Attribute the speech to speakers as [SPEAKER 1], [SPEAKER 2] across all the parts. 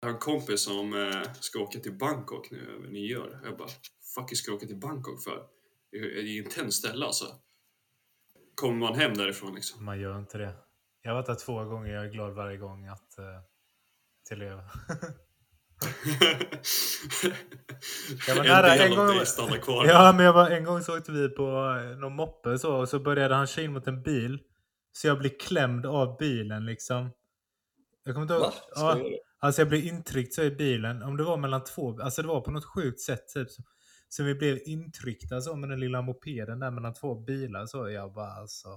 [SPEAKER 1] Jag har en kompis som eh, ska åka till Bangkok nu över nyår. Jag bara, fuck ska jag åka till Bangkok för? Det är ett intensivt ställe alltså. Kommer man hem därifrån liksom?
[SPEAKER 2] Man gör inte det. Jag har varit där två gånger, jag är glad varje gång att uh, till leva.
[SPEAKER 1] jag var nära en, en gång. Stanna kvar.
[SPEAKER 2] Ja, men jag var, en gång så åkte vi på eh, någon moppe så, och så började han köra in mot en bil. Så jag blev klämd av bilen liksom. Jag kommer inte ihåg. Ja, alltså jag blev intryckt så i bilen. Om det var mellan två, alltså det var på något sjukt sätt typ. Så, så vi blev intryckta så med den lilla mopeden där mellan två bilar så. Jag bara alltså.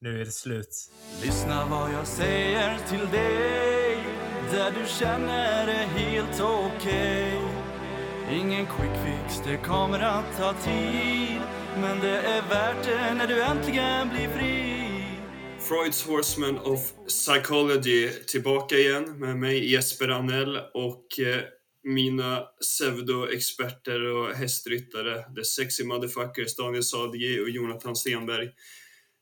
[SPEAKER 2] Nu är det slut. Lyssna vad jag säger till dig. Där du känner det helt okej. Okay. Ingen quick fix, det kommer att ta tid. Men det är värt det när du äntligen blir fri.
[SPEAKER 1] Freuds Horseman of Psychology tillbaka igen med mig Jesper Anell och eh, mina pseudoexperter och hästryttare, The Sexy Motherfuckers Daniel Sadegi och Jonathan Stenberg.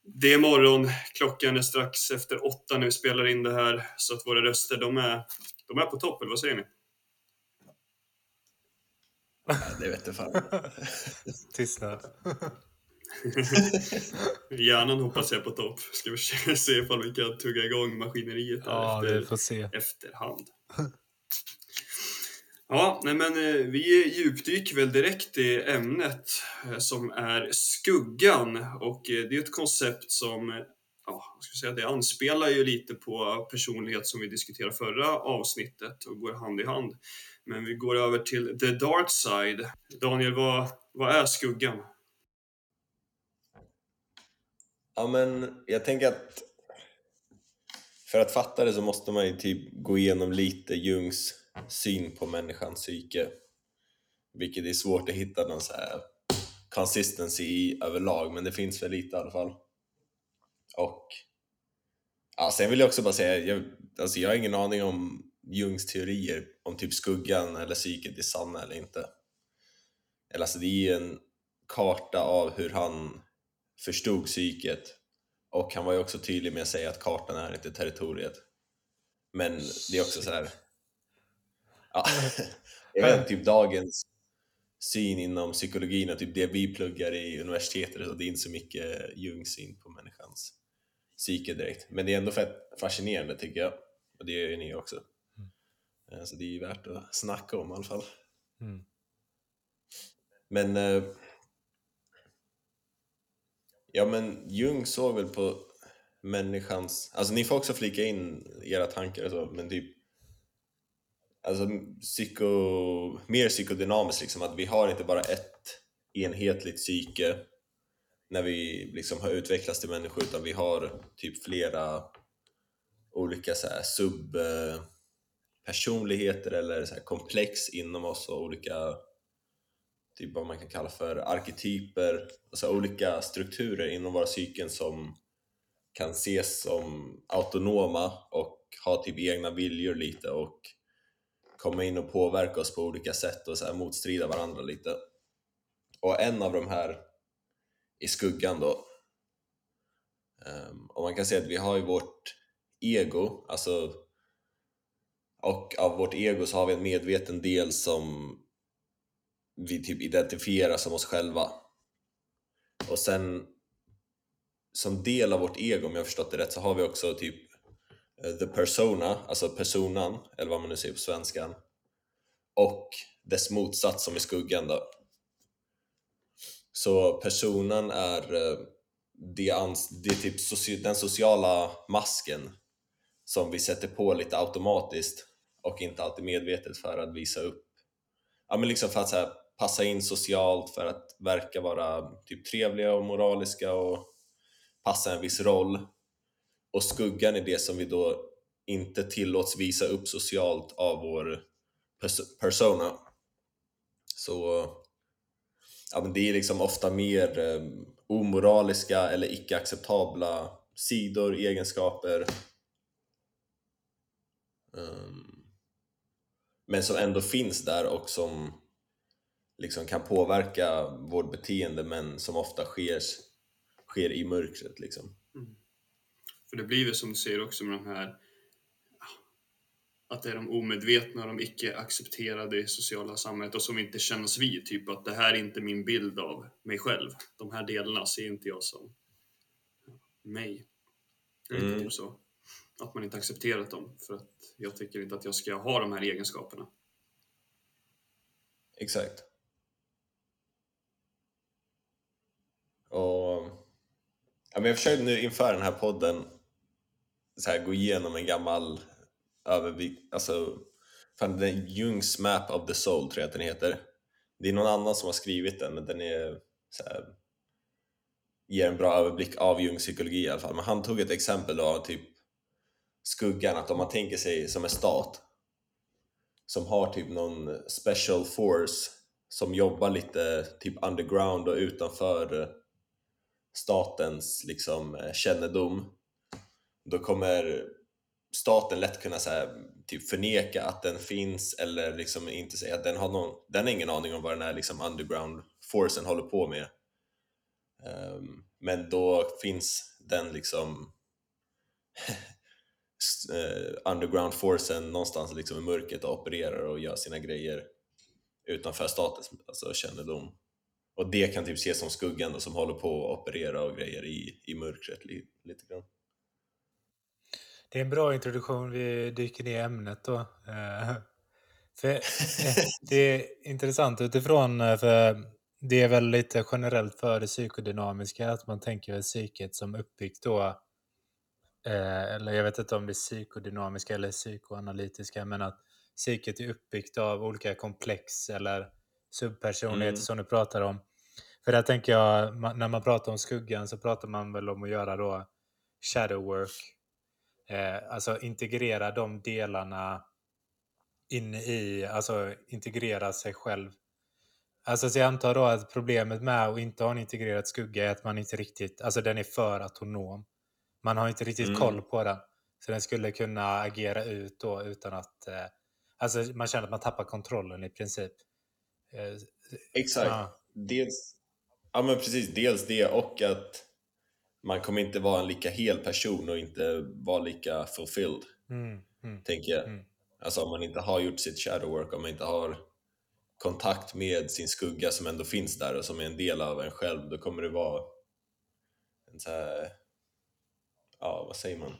[SPEAKER 1] Det är morgon, klockan är strax efter åtta när vi spelar in det här, så att våra röster, de är, de är på topp, eller vad säger ni?
[SPEAKER 3] det vet jag fan.
[SPEAKER 2] Tystnad.
[SPEAKER 1] Hjärnan hoppas jag på topp. Ska vi se ifall vi kan tugga igång maskineriet
[SPEAKER 2] ja, efter, vi får se.
[SPEAKER 1] efterhand. Ja, nej men eh, vi djupdyker väl direkt i ämnet eh, som är skuggan och eh, det är ett koncept som ja, ska säga, det anspelar ju lite på personlighet som vi diskuterade förra avsnittet och går hand i hand. Men vi går över till the dark side. Daniel, vad, vad är skuggan?
[SPEAKER 3] Ja, men jag tänker att för att fatta det så måste man ju typ gå igenom lite Jungs syn på människans psyke. Vilket är svårt att hitta någon så här consistency i överlag men det finns väl lite i alla fall. Och ja, sen vill jag också bara säga jag, alltså jag har ingen aning om Jungs teorier om typ skuggan eller psyket är sanna eller inte. Eller alltså det är ju en karta av hur han förstod psyket. Och han var ju också tydlig med att säga att kartan är inte territoriet. Men det är också så här. Ja, jag vet typ dagens syn inom psykologin och typ det vi pluggar i universitetet och det är inte så mycket Jungs syn på människans psyke direkt. Men det är ändå fett fascinerande tycker jag. Och det gör ju ni också. Mm. så det är ju värt att snacka om i alla fall. Mm. men eh, Ja men Jung såg väl på människans, alltså ni får också flika in era tankar och så, men typ alltså psyko, mer psykodynamiskt liksom, att vi har inte bara ett enhetligt psyke när vi liksom har utvecklats till människor utan vi har typ flera olika så här subpersonligheter eh, eller så komplex inom oss och olika typ vad man kan kalla för arketyper, alltså olika strukturer inom våra psyken som kan ses som autonoma och ha typ egna viljor lite och komma in och påverka oss på olika sätt och så här motstrida varandra lite. Och en av de här i skuggan då. Um, och man kan säga att vi har ju vårt ego, alltså och av vårt ego så har vi en medveten del som vi typ identifierar som oss själva. Och sen som del av vårt ego, om jag har förstått det rätt, så har vi också typ eh, the persona, alltså personan, eller vad man nu säger på svenskan, och dess motsats som är skuggan då. Så personan är eh, det, det är typ soci den sociala masken som vi sätter på lite automatiskt och inte alltid medvetet för att visa upp ja men liksom för att så här, passa in socialt för att verka vara typ trevliga och moraliska och passa en viss roll. Och skuggan är det som vi då inte tillåts visa upp socialt av vår pers persona. Så ja, men det är liksom ofta mer eh, omoraliska eller icke-acceptabla sidor, egenskaper. Um, men som ändå finns där och som liksom kan påverka vårt beteende men som ofta sker, sker i mörkret. Liksom. Mm.
[SPEAKER 1] För det blir väl som du säger också med de här att det är de omedvetna, de icke accepterade i sociala samhället och som inte känns vid. Typ att det här är inte min bild av mig själv. De här delarna ser inte jag som mig. Mm. typ så. Att man inte accepterat dem för att jag tycker inte att jag ska ha de här egenskaperna.
[SPEAKER 3] Exakt. Och ja, men jag försökte nu inför den här podden så här, gå igenom en gammal övervikt, alltså fan, den Jungs Map of the Soul tror jag att den heter. Det är någon annan som har skrivit den, men den är så här, ger en bra överblick av Jungs psykologi i alla fall. Men han tog ett exempel av typ skuggan, att om man tänker sig som en stat som har typ någon special force som jobbar lite typ underground och utanför statens liksom eh, kännedom då kommer staten lätt kunna så här, typ förneka att den finns eller liksom inte säga att den har någon, den har ingen aning om vad den här liksom underground forcen håller på med. Um, men då finns den liksom eh, underground forcen någonstans liksom i mörkret och opererar och gör sina grejer utanför statens alltså, kännedom. Och det kan typ ses som skuggan då, som håller på att operera och grejer i, i mörkret li, lite grann.
[SPEAKER 2] Det är en bra introduktion. Vi dyker ner i ämnet då. Eh, för eh, det är intressant utifrån, eh, för det är väl lite generellt för det psykodynamiska att man tänker psyket som uppbyggt då, eller jag vet inte om det är psykodynamiska eller psykoanalytiska, men att psyket är uppbyggt av olika komplex eller subpersonligheter mm. som du pratar om. För där tänker jag, när man pratar om skuggan så pratar man väl om att göra då shadow work Eh, alltså integrera de delarna in i, alltså integrera sig själv. Alltså så jag antar då att problemet med att inte ha en integrerad skugga är att man inte riktigt, alltså den är för autonom. Man har inte riktigt mm. koll på den. Så den skulle kunna agera ut då utan att, eh, alltså man känner att man tappar kontrollen i princip.
[SPEAKER 3] Eh, Exakt. Ja. Dels, ja men precis, dels det och att man kommer inte vara en lika hel person och inte vara lika fulfilled, mm, mm, tänker jag. Mm. Alltså om man inte har gjort sitt shadow work, om man inte har kontakt med sin skugga som ändå finns där och som är en del av en själv, då kommer det vara en så här, ja vad säger man?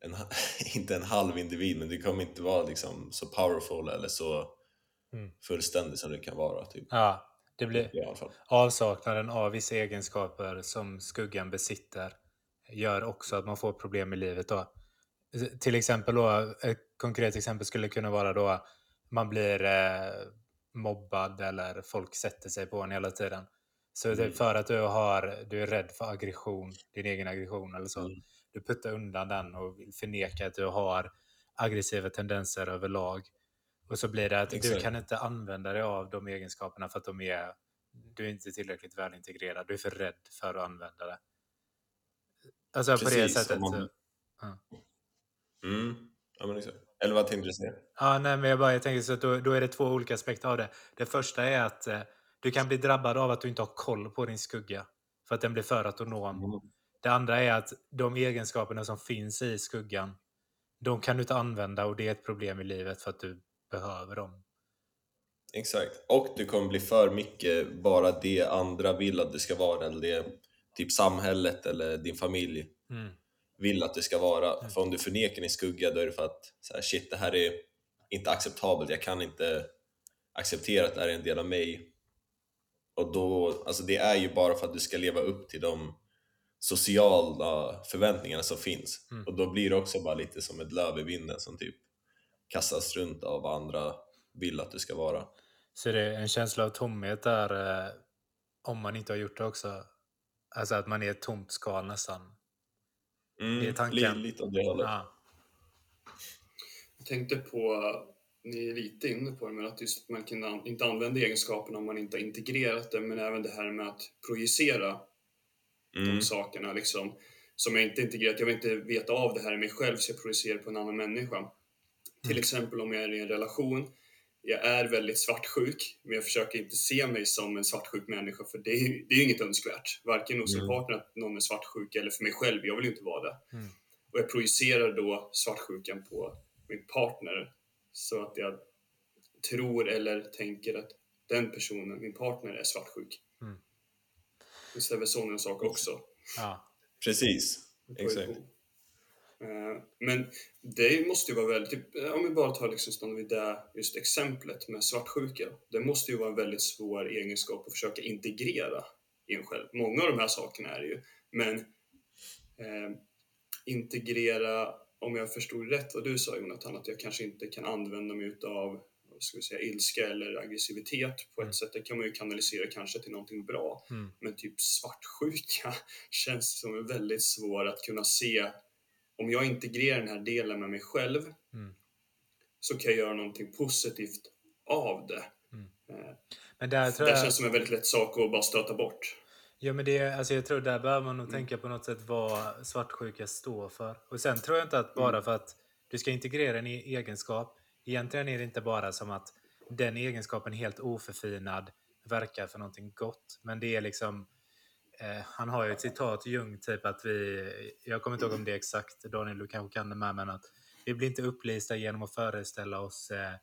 [SPEAKER 3] En, inte en halv individ, men det kommer inte vara liksom så powerful eller så mm. fullständig som det kan vara. Typ.
[SPEAKER 2] Ja, det blir avsaknaden av vissa egenskaper som skuggan besitter gör också att man får problem i livet. Då. Till exempel då, ett konkret exempel skulle kunna vara då man blir eh, mobbad eller folk sätter sig på en hela tiden. Så mm. för att du, har, du är rädd för aggression, din egen aggression eller så, mm. du puttar undan den och vill förneka att du har aggressiva tendenser överlag. Och så blir det att Exakt. du kan inte använda dig av de egenskaperna för att de är, du är inte tillräckligt välintegrerad. Du är för rädd för att använda det. Alltså Precis, på det sättet. Man...
[SPEAKER 3] Ja. Mm. Ja, men Eller vad tänkte du säga?
[SPEAKER 2] Ja, nej, men jag, bara, jag tänker så att då, då är det två olika aspekter av det. Det första är att eh, du kan bli drabbad av att du inte har koll på din skugga. För att den blir för autonom. Mm. Det andra är att de egenskaperna som finns i skuggan, de kan du inte använda och det är ett problem i livet för att du behöver dem.
[SPEAKER 3] Exakt, och det kommer bli för mycket bara det andra vill att det ska vara eller det typ samhället eller din familj mm. vill att det ska vara. Mm. För om du förnekar din skugga då är det för att så här, shit det här är inte acceptabelt, jag kan inte acceptera att det här är en del av mig. Och då, alltså det är ju bara för att du ska leva upp till de sociala förväntningarna som finns. Mm. Och då blir det också bara lite som ett löv i vinden som typ kastas runt av vad andra vill att det ska vara.
[SPEAKER 2] Så det är en känsla av tomhet där eh, om man inte har gjort det också? Alltså att man är ett tomt skal nästan?
[SPEAKER 3] Mm, det är tanken. Lite åt det hållet. Ja.
[SPEAKER 1] Jag tänkte på, ni är lite inne på det, men att just man kan inte använda egenskaperna om man inte har integrerat det, men även det här med att projicera mm. de sakerna liksom, som jag inte integrerat. Jag vill inte veta av det här i mig själv, så jag projicerar på en annan människa. Till mm. exempel om jag är i en relation, jag är väldigt svartsjuk, men jag försöker inte se mig som en svartsjuk människa, för det är, det är inget önskvärt. Varken hos mm. en partner att någon är svartsjuk, eller för mig själv, jag vill inte vara det. Mm. Och jag projicerar då svartsjukan på min partner så att jag tror eller tänker att den personen, min partner, är svartsjuk. Mm. Visst är väl sån sak också?
[SPEAKER 3] Ja. Precis, exakt.
[SPEAKER 1] Eh, men det måste ju vara väldigt, typ, om vi bara tar liksom stannar vid det just exemplet med svartsjuka. Det måste ju vara en väldigt svår egenskap att försöka integrera i en själv. Många av de här sakerna är det ju, men eh, integrera, om jag förstod rätt vad du sa Jonathan, att jag kanske inte kan använda mig utav ska vi säga, ilska eller aggressivitet på ett mm. sätt. Det kan man ju kanalisera kanske till någonting bra. Mm. Men typ svartsjuka känns som väldigt svår att kunna se. Om jag integrerar den här delen med mig själv mm. så kan jag göra någonting positivt av det. Mm. Eh, men där tror det jag... känns som en väldigt lätt sak att bara stöta bort.
[SPEAKER 2] Ja, men det, alltså jag tror där behöver man nog mm. tänka på något sätt vad svartsjuka står för. Och sen tror jag inte att bara mm. för att du ska integrera en e- egenskap Egentligen är det inte bara som att den egenskapen helt oförfinad verkar för någonting gott. Men det är liksom han har ju ett citat, Jung, typ att vi, jag kommer inte ihåg om det är exakt, Daniel du kanske kan det med, men att vi blir inte upplysta genom att föreställa oss eh,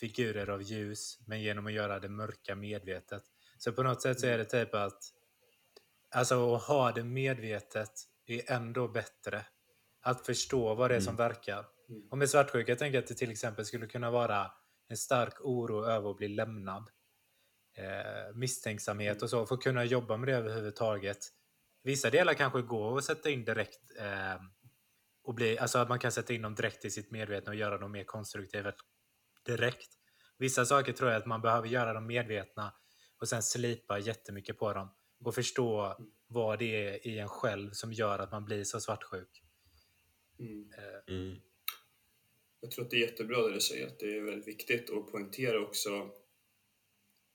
[SPEAKER 2] figurer av ljus, men genom att göra det mörka medvetet. Så på något sätt så är det typ att, alltså att ha det medvetet är ändå bättre. Att förstå vad det är som mm. verkar. Mm. Och med svartsjuka jag tänker att det till exempel skulle kunna vara en stark oro över att bli lämnad. Eh, misstänksamhet och så, för att kunna jobba med det överhuvudtaget. Vissa delar kanske går att sätta in direkt eh, och bli, alltså att man kan sätta in dem direkt i sitt medvetna och göra dem mer konstruktiva direkt. Vissa saker tror jag att man behöver göra dem medvetna och sen slipa jättemycket på dem och förstå vad det är i en själv som gör att man blir så svartsjuk.
[SPEAKER 1] Mm. Eh, mm. Jag tror att det är jättebra det du säger, att det är väldigt viktigt att poängtera också.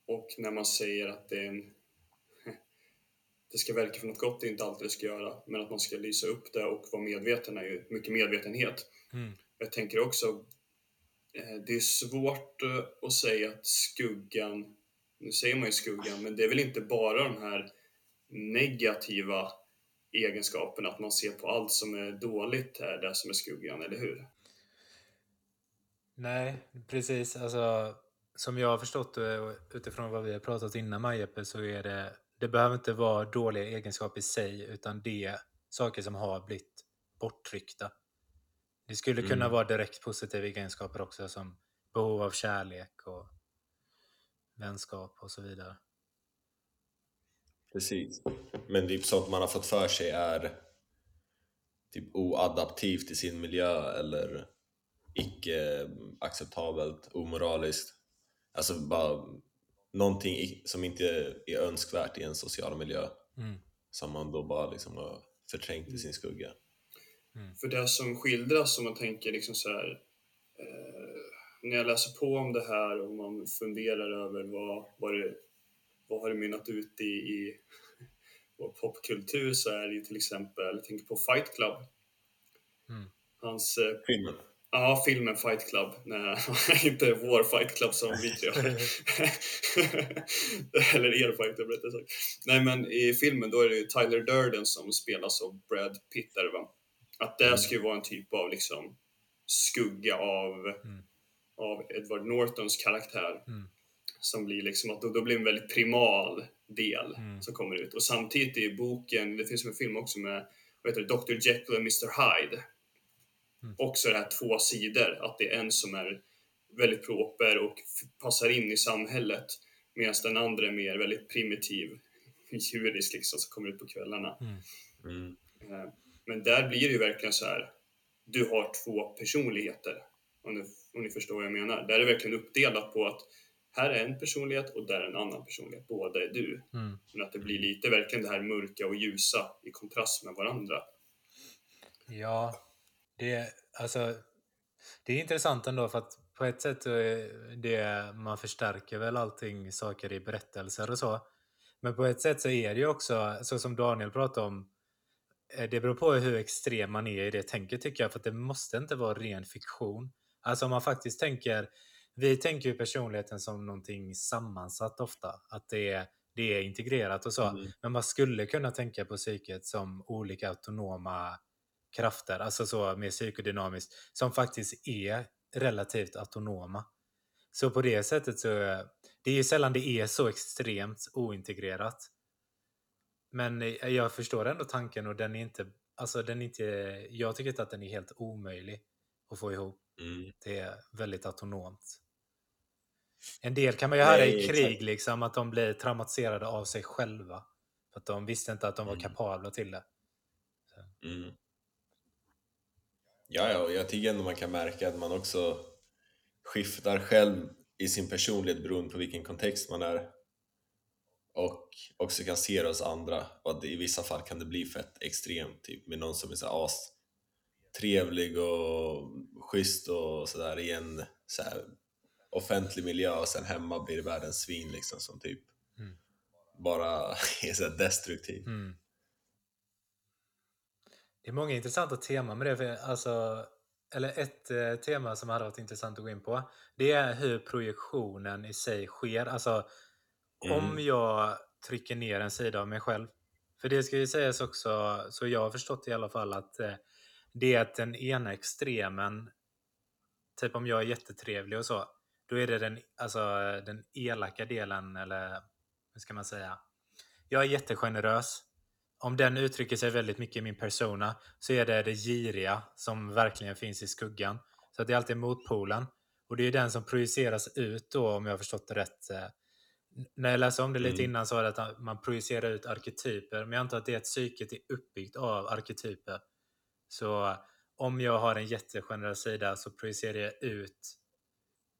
[SPEAKER 1] Och när man säger att det en det ska verka för något gott, det är inte alltid det ska göra, men att man ska lysa upp det och vara medveten är ju mycket medvetenhet. Mm. Jag tänker också, eh, det är svårt eh, att säga att skuggan, nu säger man ju skuggan, men det är väl inte bara de här negativa egenskaperna, att man ser på allt som är dåligt är det som är skuggan, eller hur?
[SPEAKER 2] Nej, precis. Alltså, som jag har förstått det utifrån vad vi har pratat innan Majeppe så är det, det behöver inte vara dåliga egenskaper i sig utan det är saker som har blivit borttryckta. Det skulle mm. kunna vara direkt positiva egenskaper också som behov av kärlek och vänskap och så vidare.
[SPEAKER 3] Precis. Men typ sånt man har fått för sig är typ oadaptivt i sin miljö eller icke acceptabelt, omoraliskt. Alltså bara någonting som inte är önskvärt i en social miljö. Mm. Som man då bara liksom har förträngt i sin skugga.
[SPEAKER 1] Mm. För det som skildras, om man tänker liksom så här, eh, när jag läser på om det här och man funderar över vad, vad, det, vad har det mynnat ut i, i vår popkultur så är det ju till exempel, jag tänker på Fight Club. Mm. Hans... Eh,
[SPEAKER 3] Filmen?
[SPEAKER 1] Ja, filmen Fight Club. Nej, inte vår Fight Club som vi tre Eller er Fight Club rättare sagt. Nej, men i filmen då är det ju Tyler Durden som spelas av Brad Pitt där, va? Att det mm. ska ju vara en typ av liksom skugga av, mm. av Edward Nortons karaktär. Mm. Som blir liksom att då, då blir en väldigt primal del mm. som kommer ut. Och samtidigt i boken, det finns en film också med vad heter det, Dr Jekyll och Mr Hyde Mm. Också det här två sidor, att det är en som är väldigt proper och passar in i samhället medan den andra är mer väldigt primitiv, djurisk liksom, som kommer ut på kvällarna. Mm. Mm. Eh, men där blir det ju verkligen så här, du har två personligheter, om ni, om ni förstår vad jag menar. Där är det verkligen uppdelat på att här är en personlighet och där är en annan personlighet. Båda är du. Mm. Men att det blir lite verkligen det här mörka och ljusa i kontrast med varandra.
[SPEAKER 2] Ja, det, alltså, det är intressant ändå för att på ett sätt det, man förstärker väl allting, saker i berättelser och så. Men på ett sätt så är det ju också, så som Daniel pratade om, eh, det beror på hur extrem man är i det tänket tycker jag, för att det måste inte vara ren fiktion. Alltså om man faktiskt tänker, vi tänker ju personligheten som någonting sammansatt ofta, att det är, det är integrerat och så. Mm. Men man skulle kunna tänka på psyket som olika autonoma krafter, alltså så mer psykodynamiskt, som faktiskt är relativt autonoma. Så på det sättet så, det är ju sällan det är så extremt ointegrerat. Men jag förstår ändå tanken och den är inte, alltså den är inte, jag tycker inte att den är helt omöjlig att få ihop. Mm. Det är väldigt autonomt. En del kan man ju höra Nej, i krig, exakt. liksom, att de blir traumatiserade av sig själva. För att de visste inte att de var mm. kapabla till det.
[SPEAKER 3] Mm. Ja, ja, och jag tycker ändå man kan märka att man också skiftar själv i sin personlighet beroende på vilken kontext man är och också kan se det hos andra och att i vissa fall kan det bli fett extremt typ med någon som är så as trevlig och schysst och sådär i en så här, offentlig miljö och sen hemma blir det världens svin liksom som typ mm. bara är så destruktiv. Mm.
[SPEAKER 2] Det är många intressanta teman med det. För, alltså, eller ett eh, tema som hade varit intressant att gå in på. Det är hur projektionen i sig sker. Alltså mm. om jag trycker ner en sida av mig själv. För det ska ju sägas också, så jag har förstått i alla fall att eh, det är att den ena extremen, typ om jag är jättetrevlig och så, då är det den, alltså, den elaka delen, eller hur ska man säga? Jag är jättegenerös. Om den uttrycker sig väldigt mycket i min persona så är det det giriga som verkligen finns i skuggan. Så att det är alltid motpolen. Och det är den som projiceras ut då, om jag har förstått det rätt. Eh, när jag läste om det lite mm. innan så var det att man projicerar ut arketyper. Men jag antar att det är att psyket är uppbyggt av arketyper. Så om jag har en jättegenerös sida så projicerar jag ut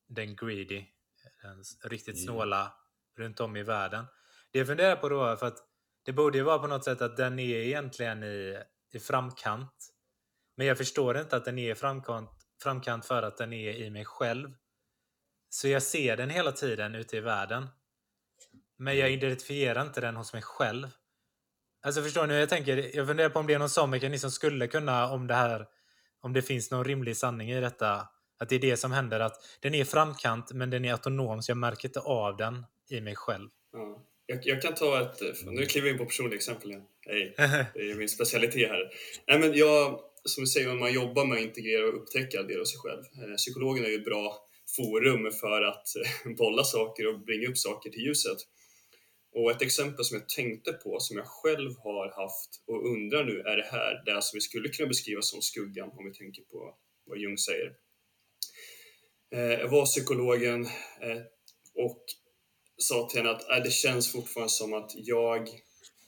[SPEAKER 2] den greedy, den riktigt snåla mm. runt om i världen. Det jag funderar på då, för att det borde ju vara på något sätt att den är egentligen i, i framkant. Men jag förstår inte att den är i framkant, framkant för att den är i mig själv. Så jag ser den hela tiden ute i världen. Men jag mm. identifierar inte den hos mig själv. Alltså förstår ni hur jag tänker? Jag funderar på om det är någon sån mekanism som skulle kunna, om det här, om det finns någon rimlig sanning i detta, att det är det som händer. Att den är framkant, men den är autonom, så jag märker inte av den i mig själv.
[SPEAKER 1] Ja. Jag, jag kan ta ett, nu kliver vi in på personliga exempel igen. Hey, det är min specialitet här. Nej, men jag, som du säger, man jobbar med att integrera och upptäcka delar av sig själv. Eh, psykologen är ju ett bra forum för att eh, bolla saker och bringa upp saker till ljuset. Och ett exempel som jag tänkte på, som jag själv har haft och undrar nu, är det här, det som vi skulle kunna beskriva som skuggan, om vi tänker på vad Jung säger. Eh, jag var psykologen och sa till henne att äh, det känns fortfarande som att jag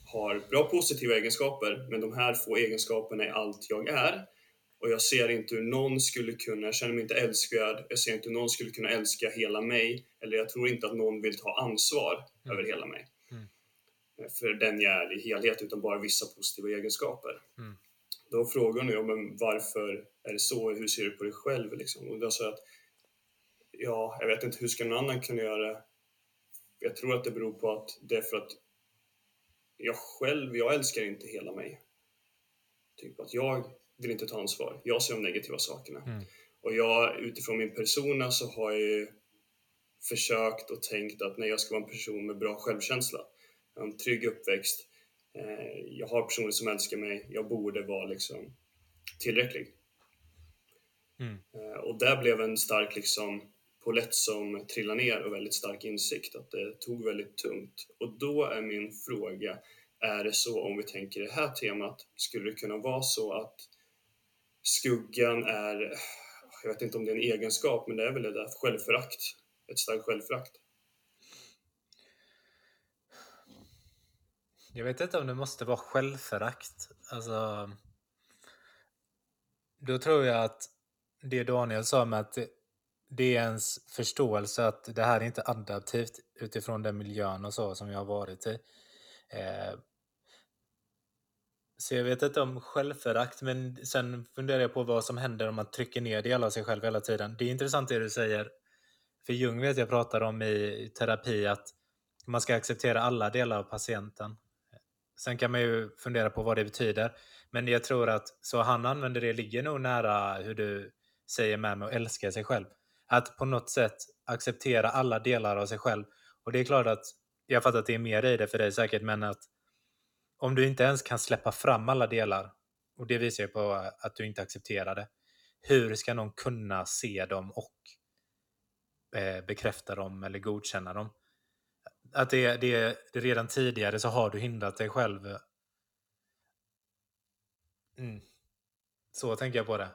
[SPEAKER 1] har bra positiva egenskaper, men de här få egenskaperna är allt jag är. Och jag ser inte hur någon skulle kunna, jag känner mig inte älskvärd, jag ser inte hur någon skulle kunna älska hela mig, eller jag tror inte att någon vill ta ansvar mm. över hela mig. Mm. För den jag är i helhet, utan bara vissa positiva egenskaper. Mm. Då frågar hon ju, men varför är det så? Hur ser du på dig själv? Liksom? Och då sa jag att, ja, jag vet inte, hur ska någon annan kunna göra det? Jag tror att det beror på att det är för att jag själv, jag älskar inte hela mig. Typ att jag vill inte ta ansvar. Jag ser de negativa sakerna. Mm. Och jag, utifrån min persona så har jag ju försökt och tänkt att nej, jag ska vara en person med bra självkänsla. Jag har en trygg uppväxt. Eh, jag har personer som älskar mig. Jag borde vara liksom tillräcklig. Mm. Eh, och där blev en stark liksom polett som trillade ner och väldigt stark insikt att det tog väldigt tungt. Och då är min fråga, är det så om vi tänker det här temat, skulle det kunna vara så att skuggan är, jag vet inte om det är en egenskap, men det är väl det där självförakt, ett starkt självförakt?
[SPEAKER 2] Jag vet inte om det måste vara självförakt. Alltså, då tror jag att det Daniel sa med att det det är ens förståelse att det här är inte adaptivt utifrån den miljön och så som jag har varit i. Eh, så jag vet inte om självförakt, men sen funderar jag på vad som händer om man trycker ner delar av sig själv hela tiden. Det är intressant det du säger. För Jung vet jag pratar om i terapi att man ska acceptera alla delar av patienten. Sen kan man ju fundera på vad det betyder. Men jag tror att så han använder det ligger nog nära hur du säger med mig att älska sig själv. Att på något sätt acceptera alla delar av sig själv. Och det är klart att jag fattar att det är mer i det för dig säkert, men att om du inte ens kan släppa fram alla delar och det visar ju på att du inte accepterar det. Hur ska någon kunna se dem och eh, bekräfta dem eller godkänna dem? Att det, det, det redan tidigare så har du hindrat dig själv. Mm. Så tänker jag på det.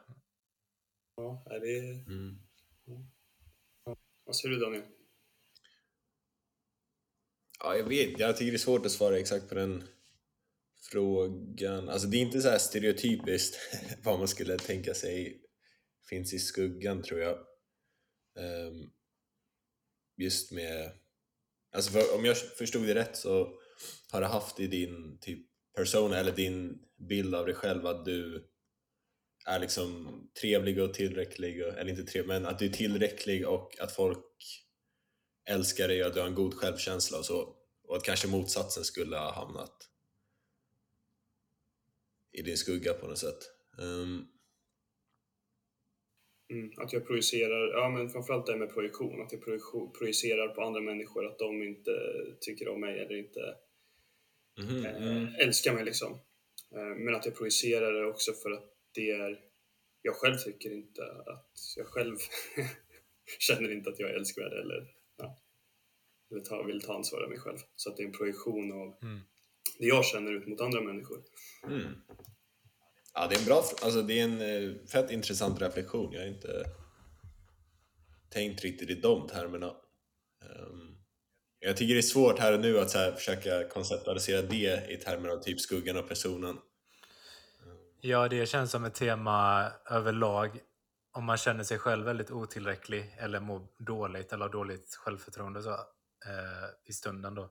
[SPEAKER 1] Ja, det är... Mm. Vad säger du Daniel?
[SPEAKER 3] Ja, jag vet. Jag tycker det är svårt att svara exakt på den frågan. Alltså det är inte så här stereotypiskt vad man skulle tänka sig finns i skuggan tror jag. Um, just med... Alltså för, om jag förstod det rätt så har du haft i din typ persona eller din bild av dig själv att du är liksom trevlig och tillräcklig, och, eller inte trevlig, men att du är tillräcklig och att folk älskar dig och att du har en god självkänsla och så. Och att kanske motsatsen skulle ha hamnat i din skugga på något sätt. Um...
[SPEAKER 1] Mm, att jag projicerar, ja men framförallt det med projektion, att jag projicerar på andra människor att de inte tycker om mig eller inte mm, eh, mm. älskar mig liksom. Eh, men att jag projicerar det också för att det är, jag själv tycker inte att, jag själv känner inte att jag är älskvärd eller ja, vill, ta, vill ta ansvar av mig själv. Så att det är en projektion av mm. det jag känner ut mot andra människor. Mm.
[SPEAKER 3] Ja, det är en bra, alltså det är en eh, fett intressant reflektion. Jag har inte tänkt riktigt i de termerna. Um, jag tycker det är svårt här och nu att så här försöka konceptualisera det i termer av typ skuggan och personen.
[SPEAKER 2] Ja, det känns som ett tema överlag. Om man känner sig själv väldigt otillräcklig eller mår dåligt eller har dåligt självförtroende så, eh, i stunden då.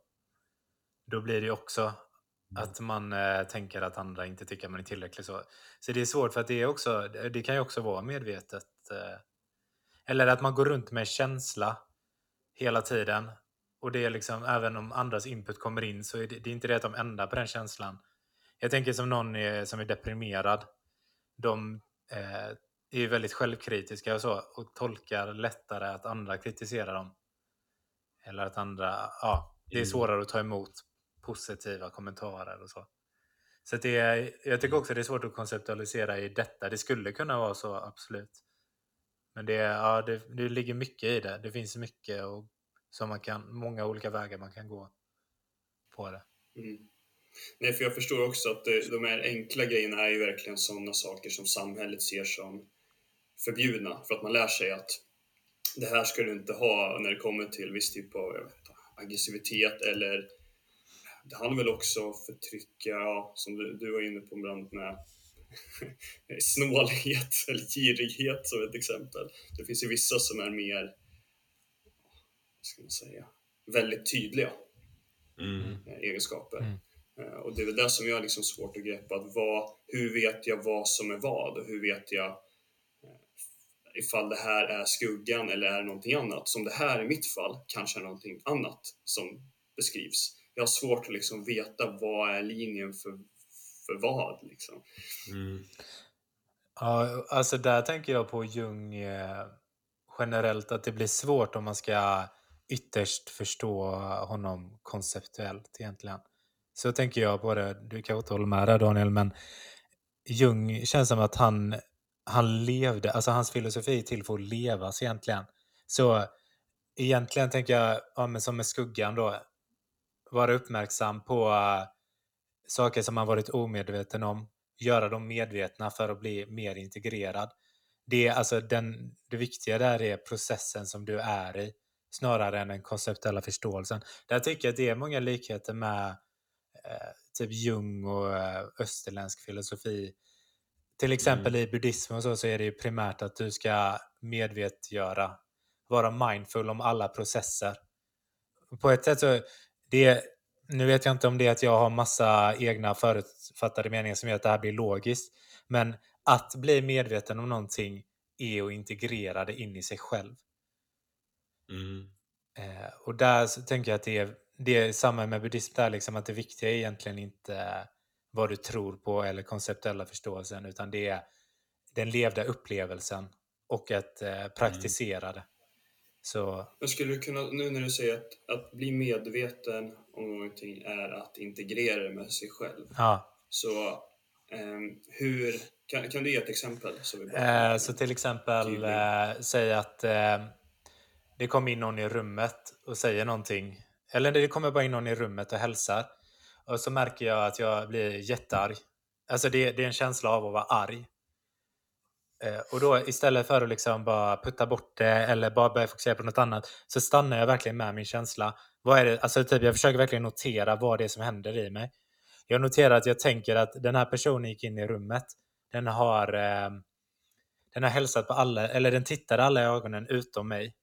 [SPEAKER 2] Då blir det också mm. att man eh, tänker att andra inte tycker att man är tillräcklig. Så, så det är svårt för att det, är också, det kan ju också vara medvetet. Eh, eller att man går runt med känsla hela tiden. Och det är liksom, även om andras input kommer in så är det, det är inte det att de ändrar på den känslan. Jag tänker som någon är, som är deprimerad. De eh, är ju väldigt självkritiska och så och tolkar lättare att andra kritiserar dem. Eller att andra, ja, det är mm. svårare att ta emot positiva kommentarer och så. Så det är, jag tycker också det är svårt att konceptualisera i detta. Det skulle kunna vara så, absolut. Men det, ja, det, det ligger mycket i det. Det finns mycket och som man kan, många olika vägar man kan gå på det.
[SPEAKER 1] Mm. Nej, för jag förstår också att de här enkla grejerna är ju verkligen sådana saker som samhället ser som förbjudna för att man lär sig att det här ska du inte ha när det kommer till viss typ av vet, aggressivitet eller det handlar väl också förtrycka, ja, som du, du var inne på ibland med snålhet eller girighet som ett exempel. Det finns ju vissa som är mer, vad ska man säga, väldigt tydliga mm. egenskaper. Mm. Eh, och det är väl det som jag har liksom svårt att greppa. Att vad, hur vet jag vad som är vad? Och hur vet jag eh, ifall det här är skuggan eller är det någonting annat? Som det här i mitt fall kanske är någonting annat som beskrivs. Jag har svårt att liksom veta vad är linjen för, för vad. Liksom. Mm.
[SPEAKER 2] Ja, alltså där tänker jag på Jung eh, generellt att det blir svårt om man ska ytterst förstå honom konceptuellt egentligen. Så tänker jag på det. Du kan inte hålla med där Daniel, men Jung känns som att han, han levde, alltså hans filosofi är till för att levas egentligen. Så egentligen tänker jag, ja, men som med skuggan då, vara uppmärksam på uh, saker som man varit omedveten om, göra dem medvetna för att bli mer integrerad. Det, alltså den, det viktiga där är processen som du är i, snarare än den konceptuella förståelsen. Där tycker jag att det är många likheter med typ Jung och eh, österländsk filosofi. Till exempel mm. i buddhism och så, så är det ju primärt att du ska medvetgöra, vara mindful om alla processer. På ett sätt så, det, nu vet jag inte om det är att jag har massa egna förutfattade meningar som gör att det här blir logiskt, men att bli medveten om någonting är att integrera det in i sig själv. Mm. Eh, och där så tänker jag att det är det är samma med buddhism där, liksom, att det viktiga är egentligen inte vad du tror på eller konceptuella förståelsen, utan det är den levda upplevelsen och att eh, praktisera det. Så...
[SPEAKER 1] Men skulle du kunna, nu när du säger att, att bli medveten om någonting är att integrera det med sig själv,
[SPEAKER 2] ja.
[SPEAKER 1] så Um, hur, kan, kan, du ge ett exempel?
[SPEAKER 2] Så, vi bara, eh, så till exempel, eh, säg att eh, det kommer in någon i rummet och säger någonting. Eller det kommer bara in någon i rummet och hälsar. Och så märker jag att jag blir jättearg. Alltså det, det är en känsla av att vara arg. Eh, och då istället för att liksom bara putta bort det eller bara börja fokusera på något annat så stannar jag verkligen med min känsla. Vad är det? Alltså typ, jag försöker verkligen notera vad det är som händer i mig. Jag noterar att jag tänker att den här personen gick in i rummet. Den har, eh, den har hälsat på alla, eller den tittade alla i ögonen utom mig.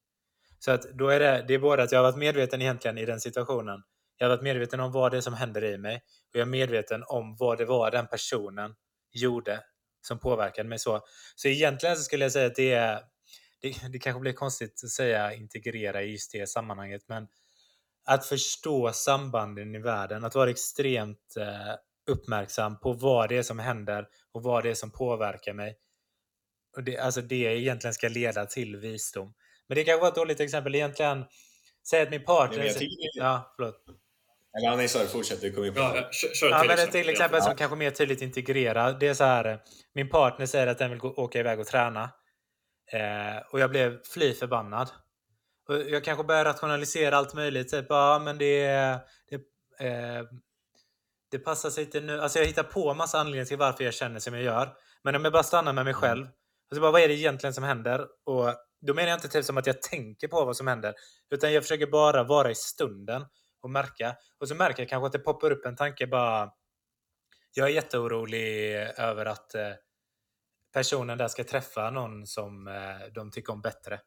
[SPEAKER 2] Så att då är det, det är både att jag har varit medveten egentligen i den situationen. Jag har varit medveten om vad det är som händer i mig och jag är medveten om vad det var den personen gjorde som påverkade mig så. Så egentligen så skulle jag säga att det är, det, det kanske blir konstigt att säga integrera i just det sammanhanget, men att förstå sambanden i världen, att vara extremt eh, uppmärksam på vad det är som händer och vad det är som påverkar mig. Och det, alltså det egentligen ska leda till visdom. Men det kanske var ett dåligt exempel. Egentligen, säg att min partner... Nej,
[SPEAKER 3] jag
[SPEAKER 2] ja, förlåt.
[SPEAKER 3] Eller nej, sorry, fortsätt. Du kommer in på ja,
[SPEAKER 2] det. Kör, kör ja, men ett till exempel som kanske mer tydligt integrerar. Det är så här, min partner säger att den vill gå, åka iväg och träna. Eh, och jag blev fly förbannad. Och jag kanske börjar rationalisera allt möjligt. Typ, ja men det, det, eh, det passar sig inte nu. Alltså jag hittar på massa anledningar till varför jag känner som jag gör. Men om jag bara stannar med mig mm. själv. Alltså bara, vad är det egentligen som händer? Och då menar jag inte typ som att jag tänker på vad som händer. Utan jag försöker bara vara i stunden och märka. Och så märker jag kanske att det poppar upp en tanke bara. Jag är jätteorolig över att eh, personen där ska träffa någon som eh, de tycker om bättre.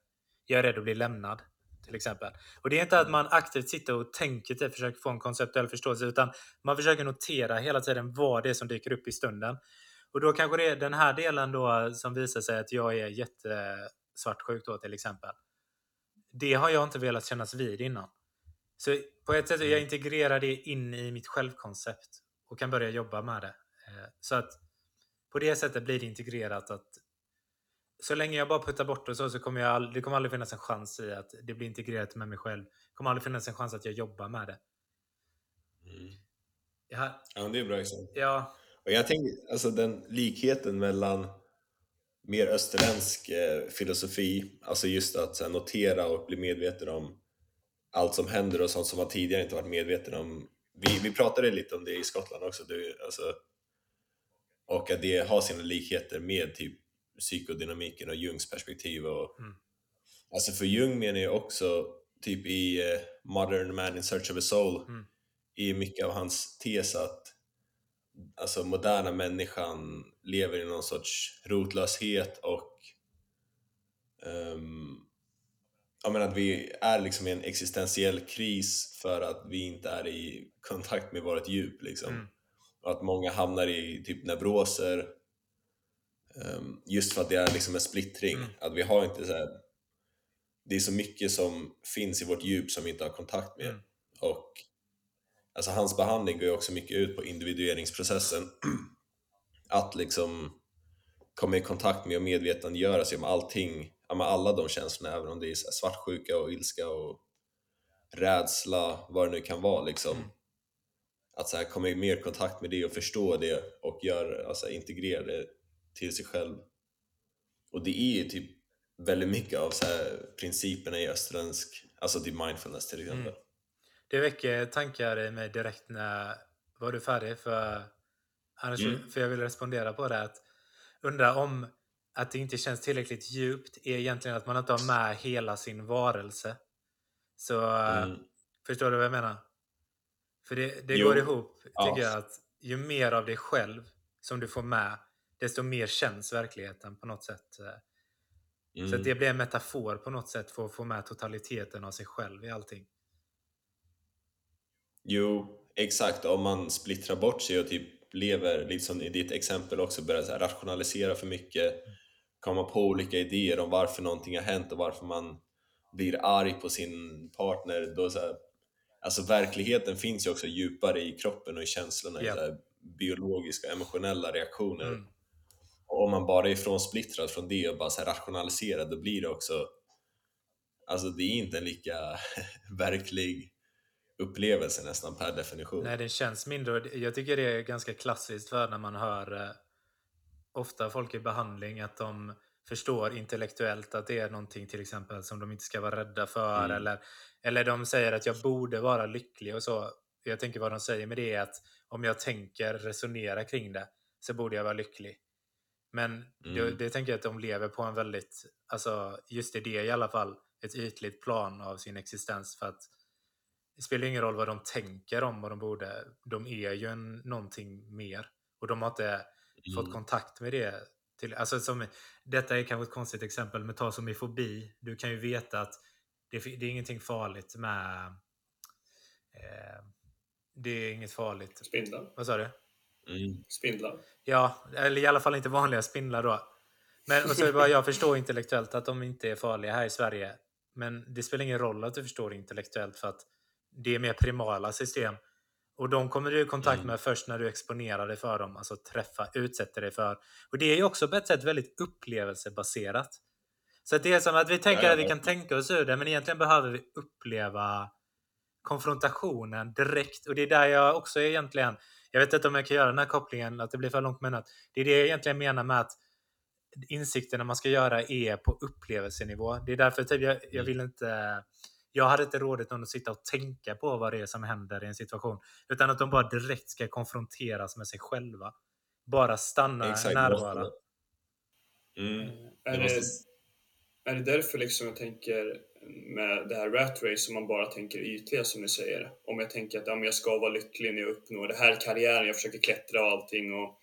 [SPEAKER 2] Jag är rädd att bli lämnad till exempel. Och det är inte att man aktivt sitter och tänker till, försöker få en konceptuell förståelse, utan man försöker notera hela tiden vad det är som dyker upp i stunden. Och då kanske det är den här delen då som visar sig att jag är jätte jättesvartsjuk då till exempel. Det har jag inte velat kännas vid innan. Så på ett sätt jag mm. integrerar det in i mitt självkoncept och kan börja jobba med det. Eh, så att på det sättet blir det integrerat att så länge jag bara puttar bort det så, så kommer jag all, det kommer aldrig finnas en chans i att det blir integrerat med mig själv. Det kommer aldrig finnas en chans att jag jobbar med det.
[SPEAKER 3] Mm. Ja, ja det är bra exempel.
[SPEAKER 2] Ja.
[SPEAKER 3] Och jag tänker, alltså den likheten mellan mer österländsk eh, filosofi, alltså just att här, notera och bli medveten om allt som händer och sånt som man tidigare inte varit medveten om. Vi, vi pratade lite om det i Skottland också, du, alltså, och att det har sina likheter med typ psykodynamiken och Jungs perspektiv. Och, mm. Alltså för Jung menar jag också, typ i uh, Modern Man in Search of a Soul, mm. i mycket av hans tes att alltså moderna människan lever i någon sorts rotlöshet och um, jag menar att vi är liksom i en existentiell kris för att vi inte är i kontakt med vårt djup liksom. Mm. Och att många hamnar i typ neuroser um, just för att det är liksom en splittring. Mm. Att vi har inte så här, det är så mycket som finns i vårt djup som vi inte har kontakt med. Mm. Och alltså hans behandling går ju också mycket ut på individueringsprocessen. att liksom komma i kontakt med och medvetandegöra sig om allting med alla de känslorna, även om det är svartsjuka och ilska och rädsla, vad det nu kan vara liksom. Mm. Att så här, komma i mer kontakt med det och förstå det och gör, alltså, integrera det till sig själv. Och det är ju typ väldigt mycket av så här, principerna i österländsk, alltså typ mindfulness till exempel. Mm.
[SPEAKER 2] Det väcker tankar i mig direkt när, var du färdig? För, annars, mm. för jag vill respondera på det. Att undra om att det inte känns tillräckligt djupt är egentligen att man inte har med hela sin varelse. Så mm. förstår du vad jag menar? För det, det går ihop, tycker ja. jag, att ju mer av dig själv som du får med, desto mer känns verkligheten på något sätt. Mm. Så det blir en metafor på något sätt för att få med totaliteten av sig själv i allting.
[SPEAKER 3] Jo, exakt. Om man splittrar bort sig och typ lever, liksom i ditt exempel också, börjar rationalisera för mycket, mm komma på olika idéer om varför någonting har hänt och varför man blir arg på sin partner. Då så här, alltså verkligheten finns ju också djupare i kroppen och i känslorna, yeah. i så biologiska, emotionella reaktioner. Mm. Och om man bara är frånsplittrad från det och bara så rationaliserar, då blir det också Alltså det är inte en lika verklig upplevelse nästan per definition.
[SPEAKER 2] Nej, det känns mindre. Jag tycker det är ganska klassiskt för när man hör eh, ofta folk i behandling att de förstår intellektuellt att det är någonting till exempel som de inte ska vara rädda för mm. eller, eller de säger att jag borde vara lycklig och så. Jag tänker vad de säger med det är att om jag tänker resonera kring det så borde jag vara lycklig. Men mm. det, det tänker jag att de lever på en väldigt, alltså just i det i alla fall, ett ytligt plan av sin existens för att det spelar ingen roll vad de tänker om vad de borde. De är ju en, någonting mer och de har inte mm. fått kontakt med det. Till, alltså som, detta är kanske ett konstigt exempel, men ta som i fobi. Du kan ju veta att det, det är ingenting farligt med... Eh, det är inget farligt.
[SPEAKER 1] Spindlar.
[SPEAKER 2] Vad sa du?
[SPEAKER 3] Mm.
[SPEAKER 1] Spindlar.
[SPEAKER 2] Ja, eller i alla fall inte vanliga spindlar då. Men och så bara, jag förstår intellektuellt att de inte är farliga här i Sverige. Men det spelar ingen roll att du förstår intellektuellt för att det är mer primala system. Och de kommer du i kontakt mm. med mm. först när du exponerar dig för dem, alltså träffa, utsätter dig för. Och det är ju också på ett sätt väldigt upplevelsebaserat. Så det är som att vi tänker ja, att vi kan tänka oss ur det, men egentligen behöver vi uppleva konfrontationen direkt. Och det är där jag också egentligen, jag vet inte om jag kan göra den här kopplingen, att det blir för långt menat. Det är det jag egentligen menar med att insikterna man ska göra är på upplevelsenivå. Det är därför typ jag, jag mm. vill inte jag hade inte rådet att sitta och tänka på vad det är som händer i en situation. Utan att de bara direkt ska konfronteras med sig själva. Bara stanna Exakt, närvara.
[SPEAKER 1] Mm. Är, det, är det därför liksom jag tänker med det här rat race som man bara tänker ytliga som ni säger. Om jag tänker att ja, men jag ska vara lycklig när jag uppnår det här karriären, jag försöker klättra och allting och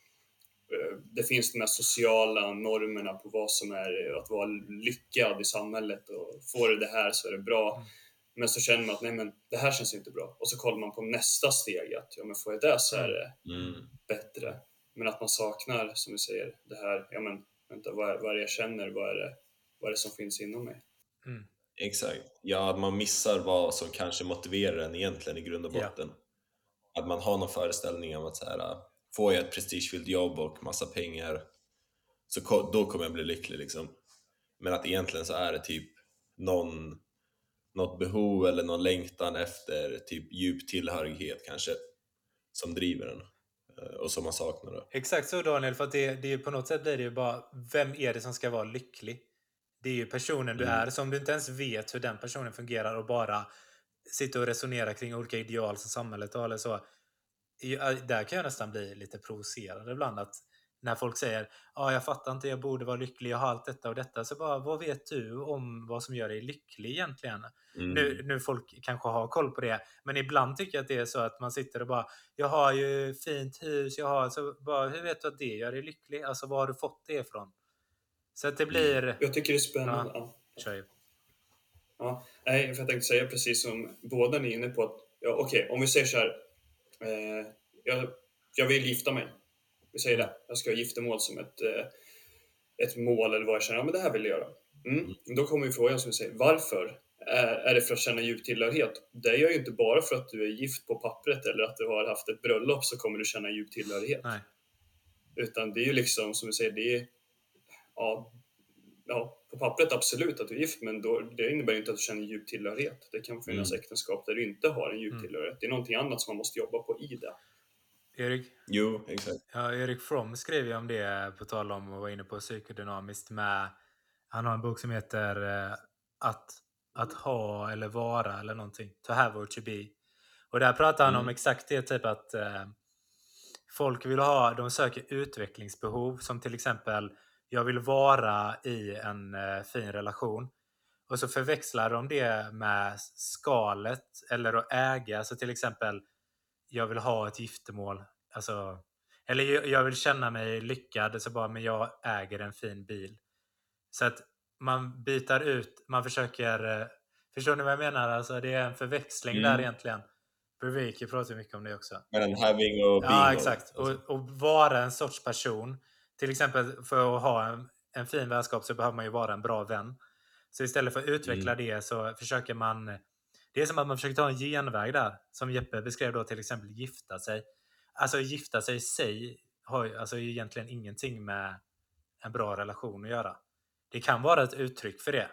[SPEAKER 1] det finns de här sociala normerna på vad som är att vara lyckad i samhället och får du det här så är det bra. Mm. Men så känner man att nej men det här känns inte bra och så kollar man på nästa steg att ja men får jag det så är det mm. bättre. Men att man saknar, som vi säger, det här, ja men vänta vad är, vad är det jag känner, vad är det, vad är det som finns inom mig?
[SPEAKER 3] Mm. Exakt, ja att man missar vad som kanske motiverar en egentligen i grund och botten. Ja. Att man har någon föreställning om att så här, får jag ett prestigefyllt jobb och massa pengar så då kommer jag bli lycklig liksom. Men att egentligen så är det typ någon något behov eller någon längtan efter typ djup tillhörighet kanske som driver en eh, och som man saknar. Då.
[SPEAKER 2] Exakt så Daniel, för att det, det är på något sätt blir det ju bara vem är det som ska vara lycklig? Det är ju personen du mm. är, så om du inte ens vet hur den personen fungerar och bara sitter och resonerar kring olika ideal som samhället har eller så. Där kan jag nästan bli lite provocerad ibland att när folk säger ja, jag fattar inte, jag borde vara lycklig, jag har allt detta och detta. Så bara, vad vet du om vad som gör dig lycklig egentligen? Mm. Nu, nu folk kanske har koll på det, men ibland tycker jag att det är så att man sitter och bara, jag har ju fint hus, jag har, så bara, hur vet du att det gör dig lycklig? Alltså, var har du fått det ifrån? Så att det mm. blir...
[SPEAKER 1] Jag tycker det är spännande. Ja,
[SPEAKER 2] kör
[SPEAKER 1] Ja, nej, för jag tänkte säga precis som båda ni är inne på att, ja, okej, okay, om vi säger så här, eh, jag, jag vill gifta mig vi säger det, jag ska ha giftermål som ett, eh, ett mål eller vad jag känner, ja men det här vill jag göra. Mm. mm. Då kommer ju frågan som vi säger, varför? Är det för att känna djup tillhörighet? Det är ju inte bara för att du är gift på pappret eller att du har haft ett bröllop så kommer du känna djup tillhörighet.
[SPEAKER 2] Nej.
[SPEAKER 1] Utan det är ju liksom, som vi säger, det är ja, ja, på pappret absolut att du är gift, men då, det innebär inte att du känner djup tillhörighet. Det kan finnas mm. äktenskap där du inte har en djup mm. tillhörighet. Det är någonting annat som man måste jobba på i det.
[SPEAKER 2] Erik?
[SPEAKER 3] Jo, exakt.
[SPEAKER 2] Ja, Erik Fromm skrev ju om det, på tal om att vara inne på psykodynamiskt med... Han har en bok som heter eh, att, att ha eller vara eller någonting. To have or to be. Och där pratar han mm. om exakt det, typ att eh, folk vill ha, de söker utvecklingsbehov som till exempel jag vill vara i en eh, fin relation. Och så förväxlar de det med skalet eller att äga. Så till exempel jag vill ha ett giftermål. Alltså, eller jag vill känna mig lyckad, så bara, men jag äger en fin bil. Så att man byter ut, man försöker... Eh, förstår ni vad jag menar? Alltså, det är en förväxling mm. där egentligen. Breviki pratar mycket om det också.
[SPEAKER 3] Mellan having och being.
[SPEAKER 2] Ja, exakt. Och, och, vara en sorts person. Till exempel för att ha en, en fin vänskap så behöver man ju vara en bra vän. Så istället för att utveckla mm. det så försöker man det är som att man försöker ta en genväg där, som Jeppe beskrev då till exempel gifta sig. Alltså gifta sig i sig har alltså egentligen ingenting med en bra relation att göra. Det kan vara ett uttryck för det,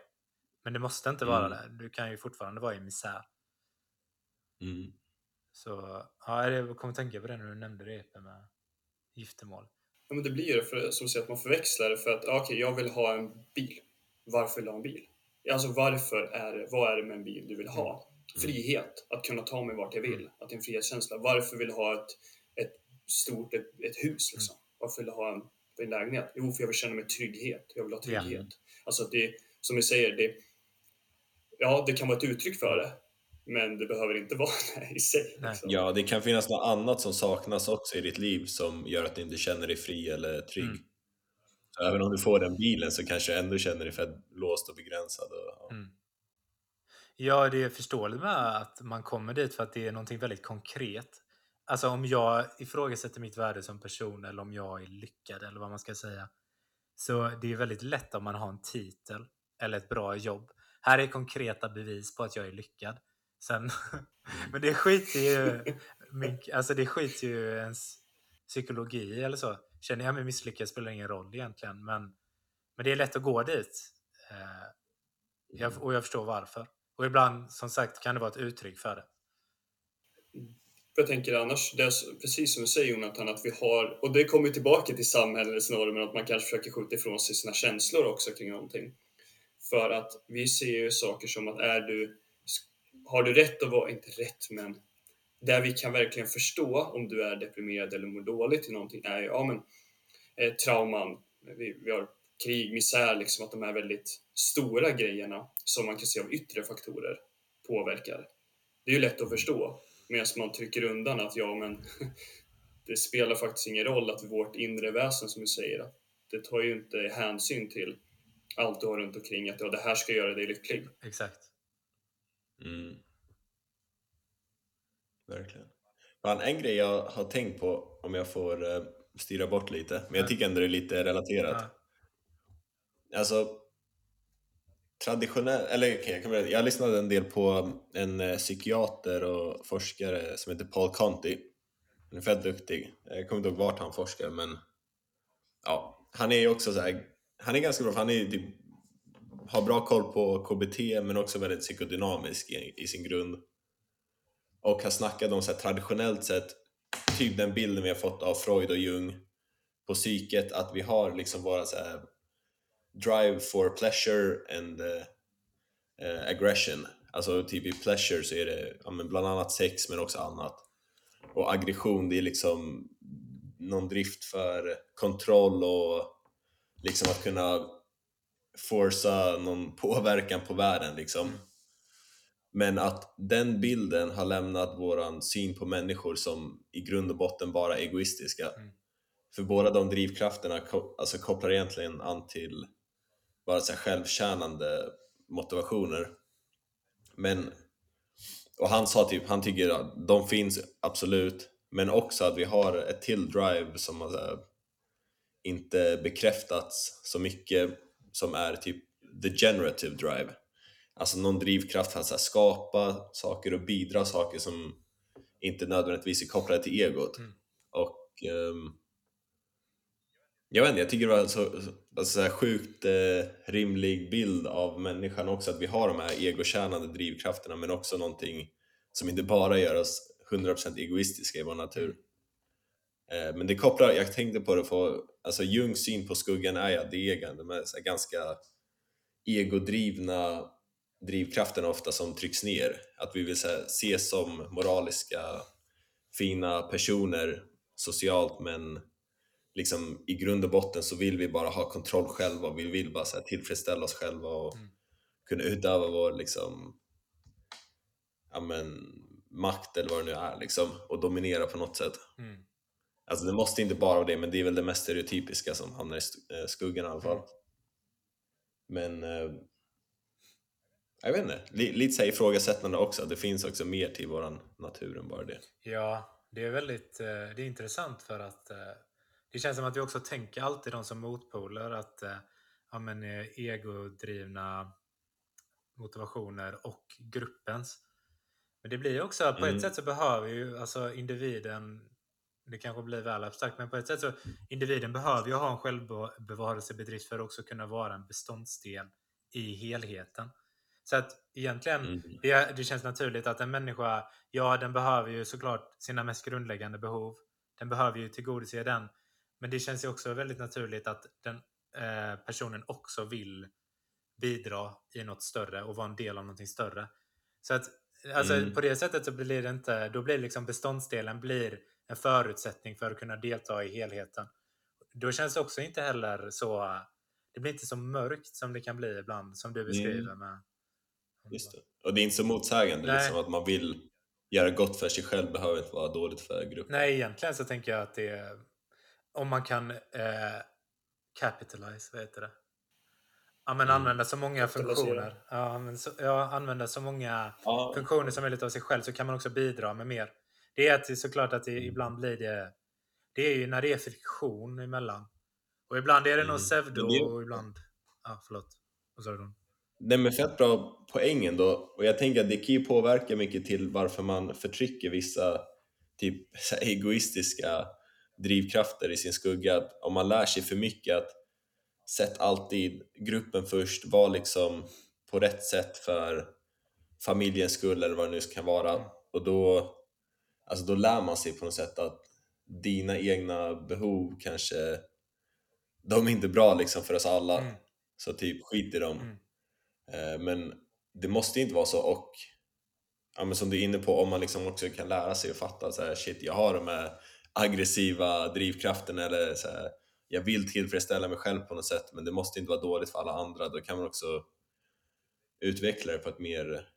[SPEAKER 2] men det måste inte vara mm. det. Du kan ju fortfarande vara i misär.
[SPEAKER 3] Mm.
[SPEAKER 2] Så ja, jag kommer tänka på det när du nämnde det med giftermål.
[SPEAKER 1] Ja, men det blir ju för, som säger att man förväxlar det för att okej, okay, jag vill ha en bil. Varför vill jag ha en bil? Alltså varför är det, vad är det med en bil du vill ha? Mm. Frihet, att kunna ta mig vart jag vill, mm. att det är en frihetskänsla. Varför vill du ha ett, ett stort ett, ett hus liksom? Varför vill du ha en, en lägenhet? Jo, för jag vill känna mig trygghet. Jag vill ha trygghet. Yeah. Alltså det, som vi säger, det, ja, det kan vara ett uttryck för det, men det behöver inte vara det i sig.
[SPEAKER 3] Liksom. Ja, det kan finnas något annat som saknas också i ditt liv som gör att du inte känner dig fri eller trygg. Mm. Så även om du får den bilen så kanske du ändå känner dig för låst och begränsad. Och, ja. Mm.
[SPEAKER 2] ja, det är förståeligt med att man kommer dit för att det är någonting väldigt konkret. Alltså om jag ifrågasätter mitt värde som person eller om jag är lyckad eller vad man ska säga. Så det är väldigt lätt om man har en titel eller ett bra jobb. Här är konkreta bevis på att jag är lyckad. Sen, men det skiter ju, alltså det skiter ju ens psykologi eller så. Känner jag mig misslyckad spelar ingen roll egentligen. Men, men det är lätt att gå dit. Eh, jag, och jag förstår varför. Och ibland, som sagt, kan det vara ett uttryck för det.
[SPEAKER 1] Jag tänker annars, det är precis som du säger Jonathan, att vi har, och det kommer tillbaka till samhällets normer, att man kanske försöker skjuta ifrån sig sina känslor också kring någonting. För att vi ser ju saker som att är du, har du rätt att vara, inte rätt men, där vi kan verkligen förstå om du är deprimerad eller mår dåligt i någonting är ju, ja men, eh, trauman, vi, vi har krig, misär, liksom att de här väldigt stora grejerna som man kan se av yttre faktorer påverkar. Det är ju lätt att förstå, medan man trycker undan att ja men, det spelar faktiskt ingen roll att vårt inre väsen, som vi säger, det tar ju inte hänsyn till allt du har runt omkring att ja, det här ska göra dig lycklig.
[SPEAKER 2] Exakt.
[SPEAKER 3] Mm. Verkligen. Fan, en grej jag har tänkt på, om jag får uh, styra bort lite, men jag tycker ändå det är lite relaterat. Ja. Alltså, traditionell, eller okay, jag, kan berätta, jag lyssnade en del på en uh, psykiater och forskare som heter Paul Conti. Han är fett duktig. Jag kommer inte ihåg vart han forskar, men ja, han är ju också så här, han är ganska bra, för han är typ, har bra koll på KBT men också väldigt psykodynamisk i, i sin grund och han snackade om så här, traditionellt sett, typ den bilden vi har fått av Freud och Jung på psyket, att vi har liksom våra så här, drive for pleasure and uh, uh, aggression. Alltså typ i pleasure så är det ja, men bland annat sex men också annat. Och aggression det är liksom någon drift för kontroll och liksom att kunna forsa någon påverkan på världen liksom. Men att den bilden har lämnat våran syn på människor som i grund och botten bara egoistiska. Mm. För båda de drivkrafterna alltså kopplar egentligen an till bara så självtjänande motivationer. Men, och han sa typ, han tycker att de finns absolut, men också att vi har ett till drive som alltså, inte bekräftats så mycket som är typ the generative drive alltså någon drivkraft att här, skapa saker och bidra saker som inte nödvändigtvis är kopplade till egot. Mm. Och um, jag vet inte, jag tycker det var så, alltså, så här sjukt eh, rimlig bild av människan också, att vi har de här egotjänande drivkrafterna men också någonting som inte bara gör oss 100% egoistiska i vår natur. Eh, men det kopplar, jag tänkte på det för, alltså Jungs syn på skuggan är det är de är ganska egodrivna drivkrafterna ofta som trycks ner. Att vi vill ses som moraliska, fina personer socialt men liksom i grund och botten så vill vi bara ha kontroll själva. Vi vill bara så här, tillfredsställa oss själva och mm. kunna utöva vår liksom, ja, men, makt eller vad det nu är liksom, och dominera på något sätt. Mm. Alltså det måste inte bara vara det, men det är väl det mest stereotypiska som hamnar i eh, skuggan i alla fall. Mm. Men eh, jag vet inte, lite så ifrågasättande också. Det finns också mer till våran natur än bara det.
[SPEAKER 2] Ja, det är väldigt eh, det är intressant för att det känns som att vi också tänker alltid de som motpoler att ja, men, egodrivna motivationer och gruppens. Men det blir också, på mm. ett sätt så behöver ju alltså individen det kanske blir väl abstrakt, men på ett sätt så individen behöver ju ha en självbevarelsebedrift för att också kunna vara en beståndsdel i helheten. Så att egentligen, mm. det, det känns naturligt att en människa, ja den behöver ju såklart sina mest grundläggande behov. Den behöver ju tillgodose den. Men det känns ju också väldigt naturligt att den eh, personen också vill bidra i något större och vara en del av någonting större. Så att alltså, mm. på det sättet så blir det inte, då blir liksom beståndsdelen blir en förutsättning för att kunna delta i helheten. Då känns det också inte heller så, det blir inte så mörkt som det kan bli ibland som du beskriver mm. med
[SPEAKER 3] Just det. Och det är inte så motsägande liksom, att man vill göra gott för sig själv behöver inte vara dåligt för gruppen.
[SPEAKER 2] Nej, egentligen så tänker jag att det är om man kan eh, capitalize, vad heter det? Ja, men mm. använda så många funktioner. Ja, men så, ja, använda så många ja. funktioner som möjligt av sig själv så kan man också bidra med mer. Det är att, såklart att det, mm. ibland blir det... Det är ju när det är friktion emellan. Och ibland är det mm. nog pseudo och ibland... Ja, förlåt. Vad sa du?
[SPEAKER 3] Nej men fett bra poäng ändå. Och jag tänker att det kan ju påverka mycket till varför man förtrycker vissa typ egoistiska drivkrafter i sin skugga. Att om man lär sig för mycket att sätt alltid gruppen först, var liksom på rätt sätt för familjens skull eller vad det nu kan vara. Och då, alltså då lär man sig på något sätt att dina egna behov kanske, de är inte bra liksom för oss alla. Mm. Så typ skit i dem. Mm. Eh, men det måste inte vara så och ja, men som du är inne på, om man liksom också kan lära sig och fatta så här, shit jag har de här aggressiva drivkrafterna eller så här, jag vill tillfredsställa mig själv på något sätt men det måste inte vara dåligt för alla andra. Då kan man också utveckla det på ett mer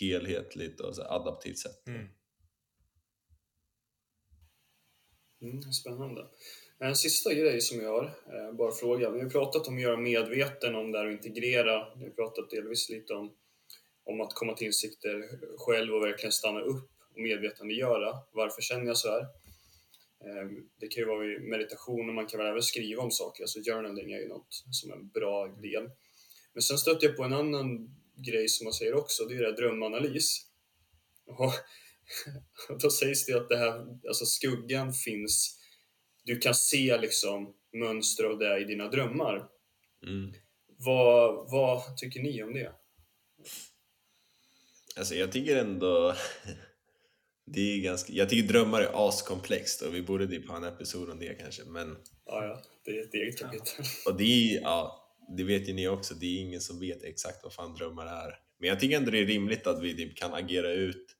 [SPEAKER 3] helhetligt och så adaptivt sätt. Mm.
[SPEAKER 1] Mm, spännande. En sista grej som jag har, eh, bara fråga. Vi har pratat om att göra medveten om det här och integrera. Vi har pratat delvis lite om, om att komma till insikter själv och verkligen stanna upp och medvetandegöra. Varför känner jag så här? Eh, det kan ju vara meditation och man kan väl även skriva om saker, alltså journaling är ju något som är en bra del. Men sen stötte jag på en annan grej som man säger också, det är det drömanalys. Och då sägs det att det här, alltså skuggan finns du kan se liksom mönster av det i dina drömmar. Mm. Vad, vad tycker ni om det?
[SPEAKER 3] Alltså jag tycker ändå det är ganska, jag tycker drömmar är askomplext och vi borde typ ha en episod om det kanske men
[SPEAKER 1] Ja, ja, det är ett eget kapitel.
[SPEAKER 3] Ja. Och det är, ja, det vet ju ni också, det är ingen som vet exakt vad fan drömmar är. Men jag tycker ändå det är rimligt att vi typ kan agera ut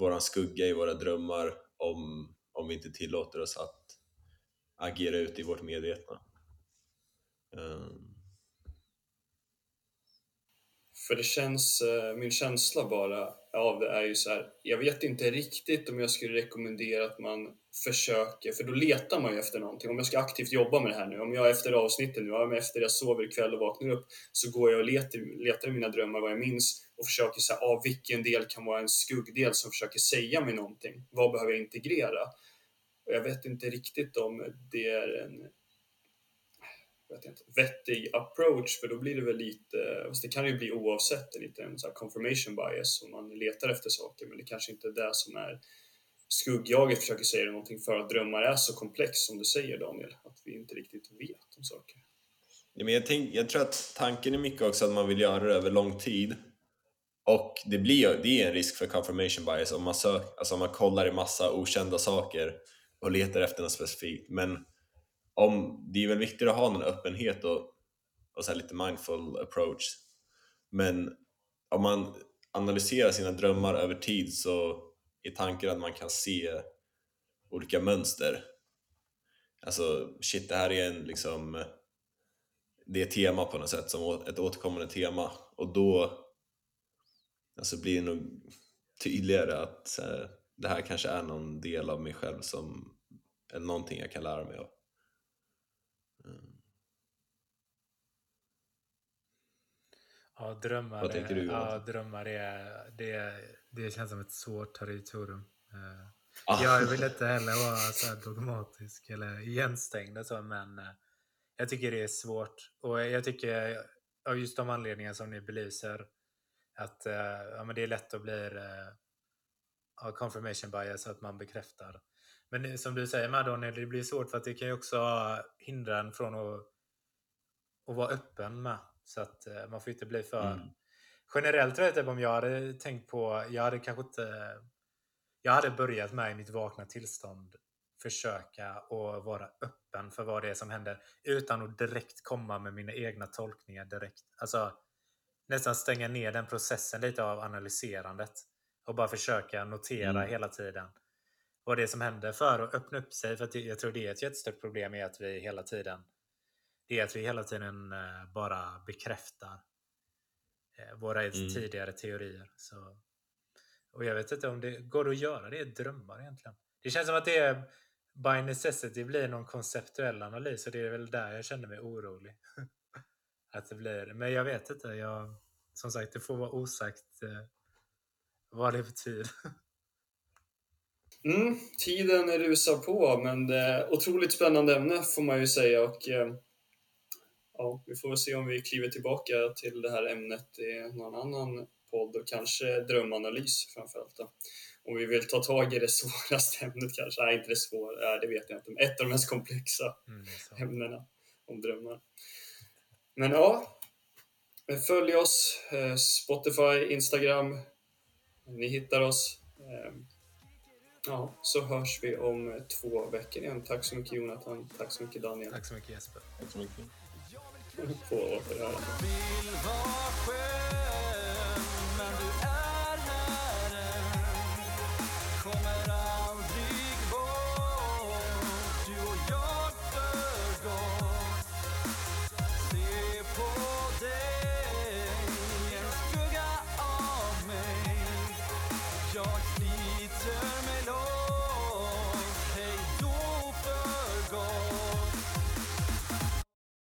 [SPEAKER 3] våran skugga i våra drömmar om, om vi inte tillåter oss att agera ut i vårt medvetna. Um.
[SPEAKER 1] För det känns, eh, min känsla bara av det är ju så här, jag vet inte riktigt om jag skulle rekommendera att man försöker, för då letar man ju efter någonting. Om jag ska aktivt jobba med det här nu, om jag efter avsnittet nu, ja, efter jag sover ikväll och vaknar upp, så går jag och letar, letar i mina drömmar vad jag minns och försöker säga, ah, vilken del kan vara en skuggdel som försöker säga mig någonting? Vad behöver jag integrera? Och jag vet inte riktigt om det är en vet inte, vettig approach, för då blir det väl lite, fast det kan ju bli oavsett, en liten så confirmation bias om man letar efter saker, men det kanske inte är det som är skuggjaget försöker säga någonting för att drömmar är så komplex som du säger Daniel, att vi inte riktigt vet om saker.
[SPEAKER 3] Ja, men jag, tänk, jag tror att tanken är mycket också att man vill göra det över lång tid och det, blir, det är en risk för confirmation bias om man, sök, alltså om man kollar i massa okända saker och letar efter något specifikt. Men om, det är väl viktigt att ha någon öppenhet och, och så lite mindful approach. Men om man analyserar sina drömmar över tid så är tanken att man kan se olika mönster. Alltså shit, det här är en liksom det är tema på något sätt, som ett återkommande tema och då alltså blir det nog tydligare att det här kanske är någon del av mig själv som är någonting jag kan lära mig av. Mm.
[SPEAKER 2] Ja, drömmar, Vad tänker du, ja, drömmar är, det, det känns som ett svårt territorium. Uh, ah. Jag vill inte heller vara så dogmatisk eller igenstängd och så, men uh, jag tycker det är svårt. Och jag tycker, av just de anledningar som ni belyser, att uh, ja, men det är lätt att bli uh, confirmation bias, att man bekräftar. Men som du säger med Daniel, det blir svårt för att det kan ju också hindra en från att, att vara öppen med. Så att uh, man får inte bli för... Mm. generellt vet jag om jag hade tänkt på, jag hade kanske inte, jag hade börjat med i mitt vakna tillstånd försöka att vara öppen för vad det är som händer utan att direkt komma med mina egna tolkningar direkt. Alltså nästan stänga ner den processen lite av analyserandet och bara försöka notera mm. hela tiden vad det är som händer för att öppna upp sig. För jag tror det är ett jättestort problem är att vi hela tiden det är att vi hela tiden eh, bara bekräftar eh, våra mm. tidigare teorier. Så, och jag vet inte om det går att göra det i drömmar egentligen. Det känns som att det är by necessity blir någon konceptuell analys och det är väl där jag känner mig orolig. att det blir. Men jag vet inte. Jag, som sagt, det får vara osagt eh, vad det betyder.
[SPEAKER 1] Mm, tiden rusar på, men det är otroligt spännande ämne får man ju säga. Och, eh, ja, vi får se om vi kliver tillbaka till det här ämnet i någon annan podd och kanske drömanalys framförallt. Då. Om vi vill ta tag i det svåraste ämnet kanske, nej inte det svåra, det vet jag inte, men ett av de mest komplexa mm, ämnena om drömmar. Men ja, följ oss, eh, Spotify, Instagram, ni hittar oss. Ehm, ja, så hörs vi om två veckor igen. Tack så mycket Jonathan, tack så mycket Daniel.
[SPEAKER 2] Tack så mycket Jesper.
[SPEAKER 3] Tack så mycket.
[SPEAKER 1] På återhörande.